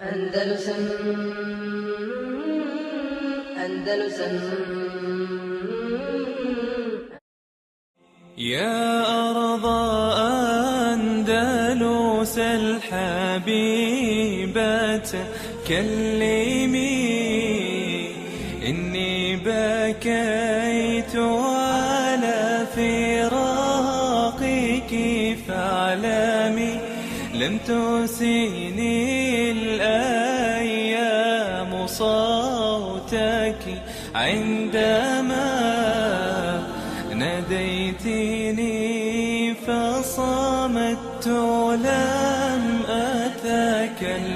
Andalusam Andalusam يا أرض أندلس الحبيبة كلمي إني بكيت على فراقك فاعلمي لم تسيني عندما ناديتني فصمت لم أتكلم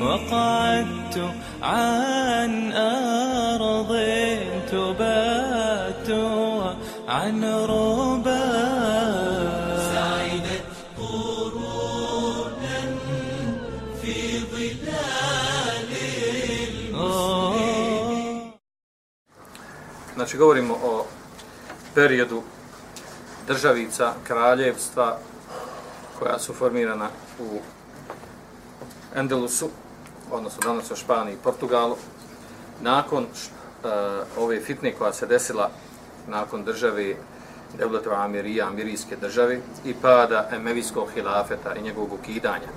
وقعدت عن أرض تبات عن ربا Znači, govorimo o periodu državica, kraljevstva koja su formirana u Endelusu, odnosno danas u Španiji i Portugalu, nakon uh, ove fitne koja se desila nakon države Devletova Amirija, Amirijske države i pada Emevijskog hilafeta i njegovog ukidanja.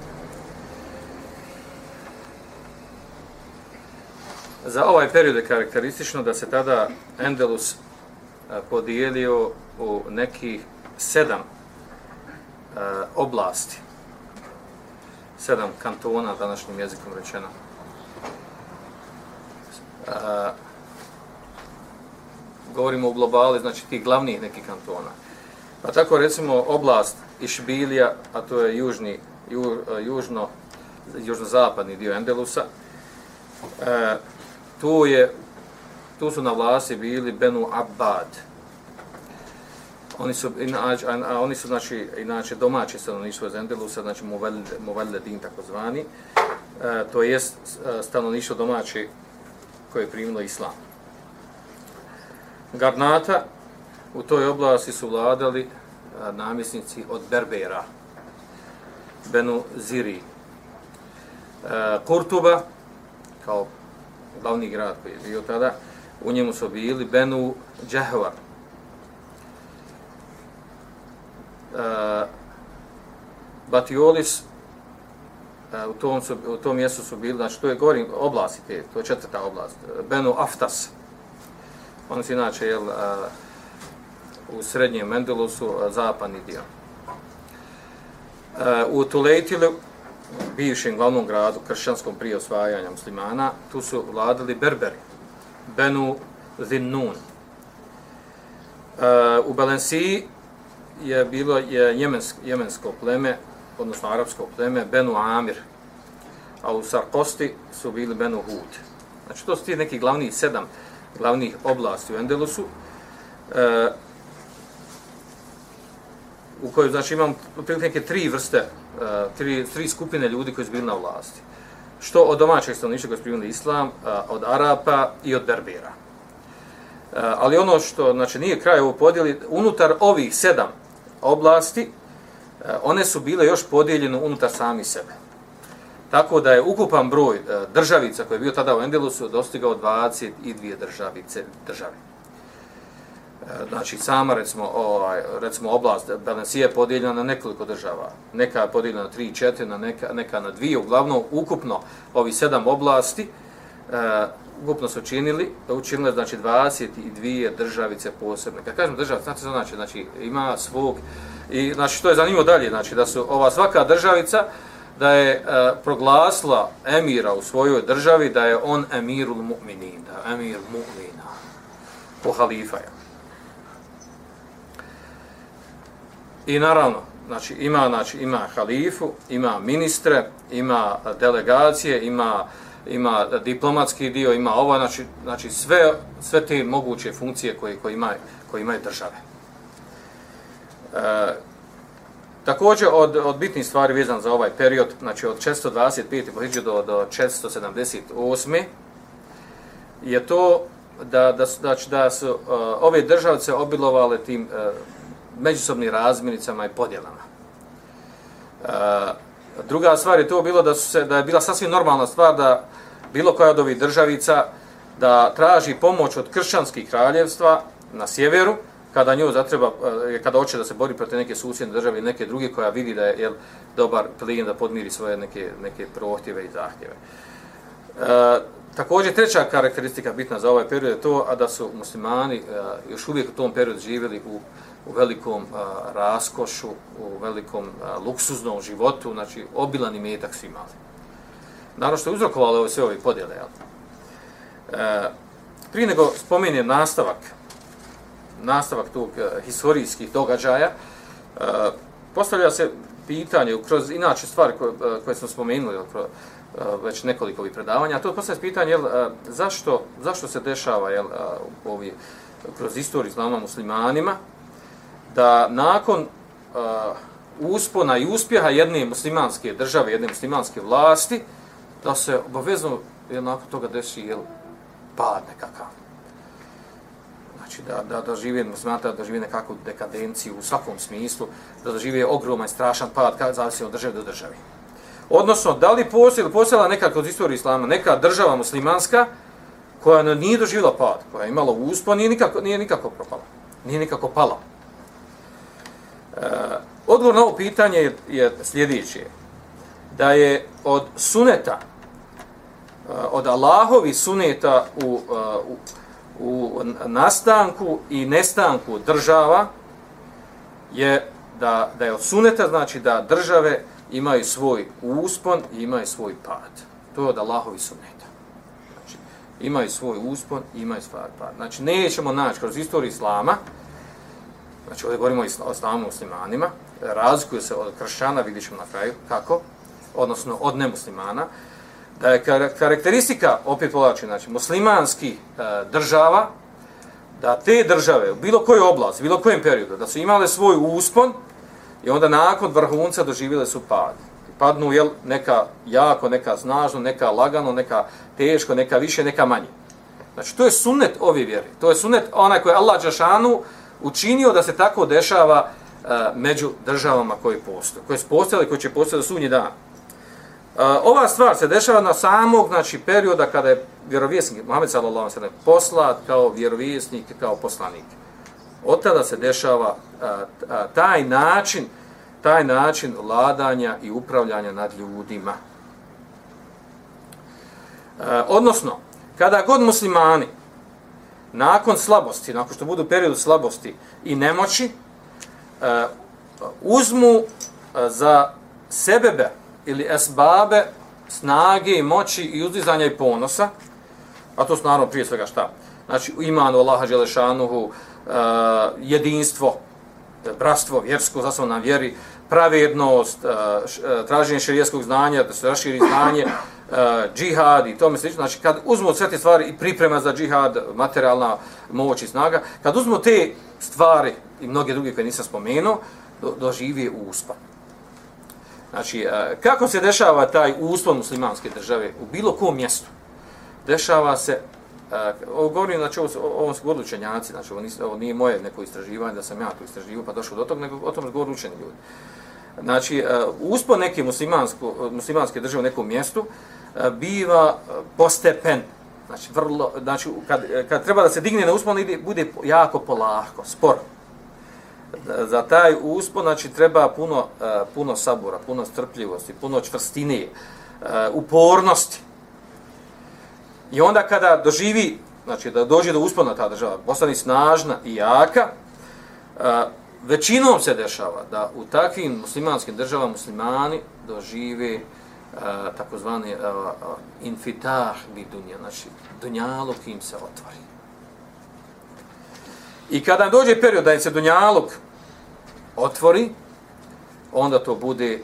Za ovaj period je karakteristično da se tada Endelus e, podijelio u nekih sedam e, oblasti, sedam kantona, današnjim jezikom rečeno. A, govorimo u globali, znači tih glavnih nekih kantona. Pa tako recimo oblast Išbilija, a to je južni, ju, južno, južno-zapadni dio Endelusa, e, tu je tu su na vlasti bili Benu Abbad. Oni su inače, a, a oni su znači inače domaći stanovništvo iz Endelusa, znači Muvelledin takozvani. E, to jest e, stanovništvo domaći koje je primilo islam. Garnata u toj oblasti su vladali a, namjesnici od Berbera, Benu Ziri. E, Kurtuba, kao glavni grad koji je bio tada, u njemu su bili Benu Džehvar. E, Batiolis, e, u, tom su, u tom mjestu su bili, znači to je, govorim, oblasti te, to je četvrta oblast, e, Benu Aftas. Oni su inače, jel, a, u srednjem Mendelusu, a, zapadni dio. A, u Tulejtilu, bivšem glavnom gradu, kršćanskom prije osvajanja muslimana, tu su vladali Berberi, Benu Zinnun. Uh, e, u Balensiji je bilo je jemensk, jemensko pleme, odnosno arapsko pleme, Benu Amir, a u Sarkosti su bili Benu Hud. Znači, to su ti neki glavni sedam glavnih oblasti u Endelusu, uh, u kojoj, znači, imam neke tri vrste, Eh, tri, tri skupine ljudi koji su bili na vlasti. Što od domaćeg stanovništva koji su primili islam, eh, od Arapa i od Berbera. Eh, ali ono što, znači, nije kraj ovo podijeli, unutar ovih sedam oblasti, one su bile još podijeljene unutar sami sebe. Tako da je ukupan broj državica koji je bio tada u Endelusu dostigao 22 državice države. Znači sama recimo ovaj recimo oblast Balenciaga je podijeljena na nekoliko država. Neka je podijeljena na 3 4, na neka neka na dvije, uglavnom ukupno ovi sedam oblasti e, ukupno su činili, učinile znači 22 državice posebne. Kad kažem država, znači znači znači ima svog i znači što je zanimljivo dalje, znači da su ova svaka državica da je e, proglasila emira u svojoj državi da je on emirul mu'minin, da je emir mu'mina po halifa je. I naravno, znači ima znači ima halifu, ima ministre, ima delegacije, ima ima diplomatski dio, ima ovo, znači znači sve sve te moguće funkcije koje koje ima koje imaju države. E, također od od bitnih stvari vezan za ovaj period, znači od 425. pohiđu do do 478. je to da da znači da su uh, ove države se obilovale tim uh, međusobnim razmiricama i podjelama. E, Druga stvar je to bilo da su se da je bila sasvim normalna stvar da bilo koja od ovih državica da traži pomoć od kršćanskih kraljevstva na sjeveru kada nju zatreba e, kada hoće da se bori protiv neke susjedne države ili neke druge koja vidi da je jel, dobar plin da podmiri svoje neke neke prohtjeve i zahtjeve. E, također treća karakteristika bitna za ovaj period je to a da su muslimani e, još uvijek u tom periodu živjeli u u velikom a, raskošu, u velikom a, luksuznom životu, znači obilan imetak su imali. Naravno što je uzrokovalo ove sve ove podjele. Jel? E, prije nego spomenem nastavak, nastavak tog e, historijskih događaja, e, postavlja se pitanje, kroz inače stvari koje, e, koje smo spomenuli, jel, kroz, e, već nekoliko ovih predavanja, to postavlja se pitanje, jel, e, zašto, zašto se dešava jel, ovi, kroz istoriju islama muslimanima, da nakon uh, uspona i uspjeha jedne muslimanske države, jedne muslimanske vlasti, da se obavezno je nakon toga desi jel, pad nekakav. Znači da, da, da žive muslimata, da žive nekakvu dekadenciju u svakom smislu, da da žive ogroman, strašan pad, kada zavisi od države do države. Odnosno, da li postoji, postojala neka kod istorije islama, neka država muslimanska, koja nije doživjela pad, koja je imala uspon, nije nikako, nije nikako propala, nije nikako pala. E, odgovor na ovo pitanje je, je sljedeće. Da je od suneta, e, od Allahovi suneta u, e, u, u nastanku i nestanku država, je da, da je od suneta, znači da države imaju svoj uspon i imaju svoj pad. To je od Allahovi suneta. Znači, imaju svoj uspon i imaju svoj pad. Znači, nećemo naći kroz istoriju Islama, znači ovdje govorimo o islamu muslimanima, razlikuju se od kršćana, vidjet ćemo na kraju kako, odnosno od nemuslimana, da je karakteristika, opet povlači, znači muslimanski e, država, da te države u bilo kojoj oblasti, bilo kojem periodu, da su imale svoj uspon i onda nakon vrhunca doživjele su pad. Padnu jel, neka jako, neka snažno, neka lagano, neka teško, neka više, neka manje. Znači, to je sunnet ove vjere. To je sunnet onaj koji je Allah Đašanu učinio da se tako dešava uh, među državama koje postoje, koje su postojale, koje će postojati do sunji dan. Uh, ova stvar se dešava na samog znači, perioda kada je vjerovjesnik Muhammed sallallahu alejhi ve poslat kao vjerovjesnik, kao poslanik. Od tada se dešava uh, taj način taj način vladanja i upravljanja nad ljudima. Uh, odnosno, kada god muslimani nakon slabosti, nakon što budu periodu slabosti i nemoći, e, uzmu e, za sebebe ili esbabe snage i moći i uzdizanja i ponosa, a to su naravno prije svega šta? Znači, imanu Allaha Đelešanuhu, e, jedinstvo, bratstvo, vjersko, zasvom nam vjeri, pravednost, traženje širijeskog znanja, da se raširi znanje, Eh, džihad i tome slično. Znači, kad uzmu sve te stvari i priprema za džihad, materijalna moć i snaga, kad uzmu te stvari i mnoge druge koje nisam spomenuo, do, doživi uspon. Znači, eh, kako se dešava taj uspon muslimanske države u bilo kom mjestu? Dešava se eh, ovo govorim, znači, ovo, ovo su govorili učenjaci, znači, ovo, nis, ovo nije moje neko istraživanje, da sam ja to istraživao, pa došao do toga, nego o tom govorili učeni ljudi. Znači, uspon neke muslimanske države u nekom mjestu, uh, E, biva e, postepen. Znači, vrlo, znači kad, e, kad treba da se digne na uspon, ide, bude jako polahko, sporo. Za taj uspon, znači, treba puno, puno sabora, puno strpljivosti, puno čvrstine, upornosti. I onda kada doživi, znači, da dođe do uspona ta država, postane snažna i jaka, većinom se dešava da u takvim muslimanskim državama muslimani dožive takozvani infitah bi dunja, znači dunjalog im se otvori. I kada dođe period da im se dunjalog otvori, onda to bude,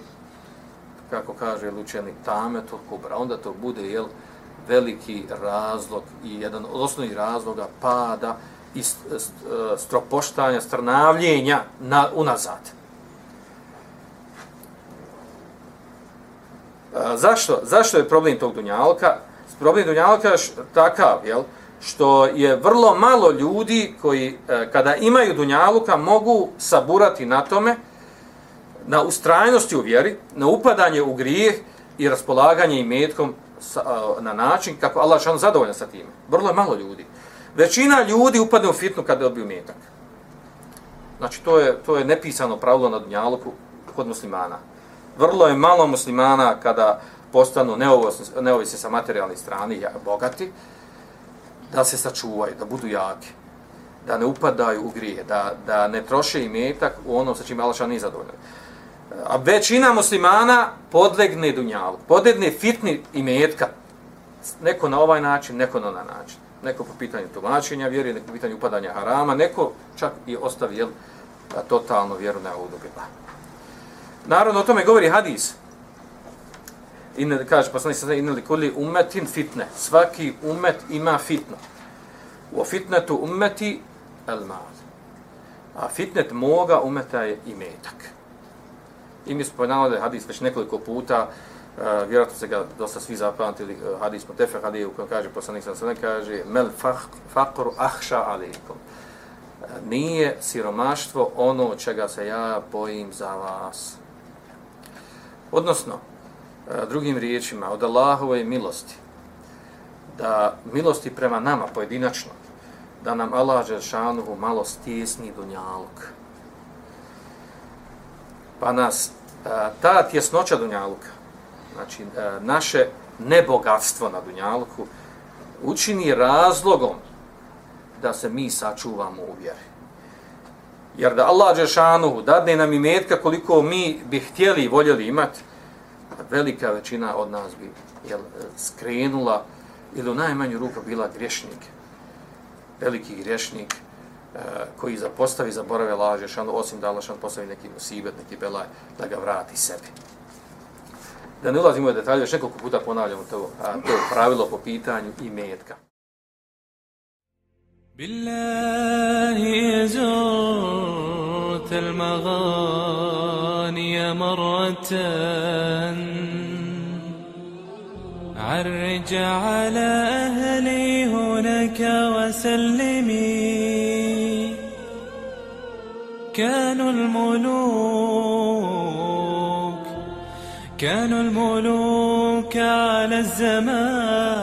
kako kaže lučeni, tame to kubra, onda to bude jel, veliki razlog i jedan od osnovnih razloga pada i e, stropoštanja, strnavljenja na, unazad. Zašto, zašto je problem tog dunjalka? Problem dunjalka je takav, jel? što je vrlo malo ljudi koji, e, kada imaju dunjaluka, mogu saburati na tome, na ustrajnosti u vjeri, na upadanje u grijeh i raspolaganje imetkom sa, na način kako Allah šan zadovoljan sa time. Vrlo je malo ljudi. Većina ljudi upadne u fitnu kada dobiju metak. Znači, to je, to je nepisano pravilo na Dunjaluku kod muslimana. Vrlo je malo muslimana kada postanu neovisni, sa materijalne strane, bogati, da se sačuvaju, da budu jaki, da ne upadaju u grije, da, da ne troše imetak u ono sa čim Alša nije zadovoljno. A većina muslimana podlegne dunjalu, podlegne fitni imetka, neko na ovaj način, neko na onaj način. Neko po pitanju tumačenja vjeri, neko po pitanju upadanja harama, neko čak i ostavi jel, totalno vjeru na ovu. Naravno, o tome govori hadis. I ne kaže, poslani se inna li kulli umetin fitne. Svaki umet ima fitno. U fitnetu umeti el mal. A fitnet moga umeta je metak. I mi smo da je hadis već nekoliko puta, uh, vjerojatno se ga dosta svi zapamtili, uh, hadis po tefe hadije u kojem kaže, poslanik sam sada kaže, mel fakru ahša alikum. Uh, e, nije siromaštvo ono čega se ja bojim za vas. Odnosno, e, drugim riječima, od Allahove milosti, da milosti prema nama pojedinačno, da nam Allah Želšanovu malo stjesni dunjaluk. Pa nas e, ta tjesnoća dunjaluka, znači e, naše nebogatstvo na dunjaluku, učini razlogom da se mi sačuvamo u vjeri. Jer da Allah Žešanuhu dadne nam imetka koliko mi bi htjeli i voljeli imati, velika većina od nas bi jel, skrenula ili u najmanju ruku bila griješnik, veliki griješnik e, koji zapostavi, zaborave laže, šano, osim da lašan postavi neki musibet, neki belaj, da ga vrati sebi. Da ne ulazimo u detalje, još nekoliko puta ponavljamo to, a, to pravilo po pitanju i metka. بالله زرت المغاني مرة. عرج على أهلي هناك وسلمي. كانوا الملوك كانوا الملوك على الزمان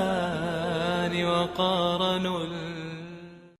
وقارنوا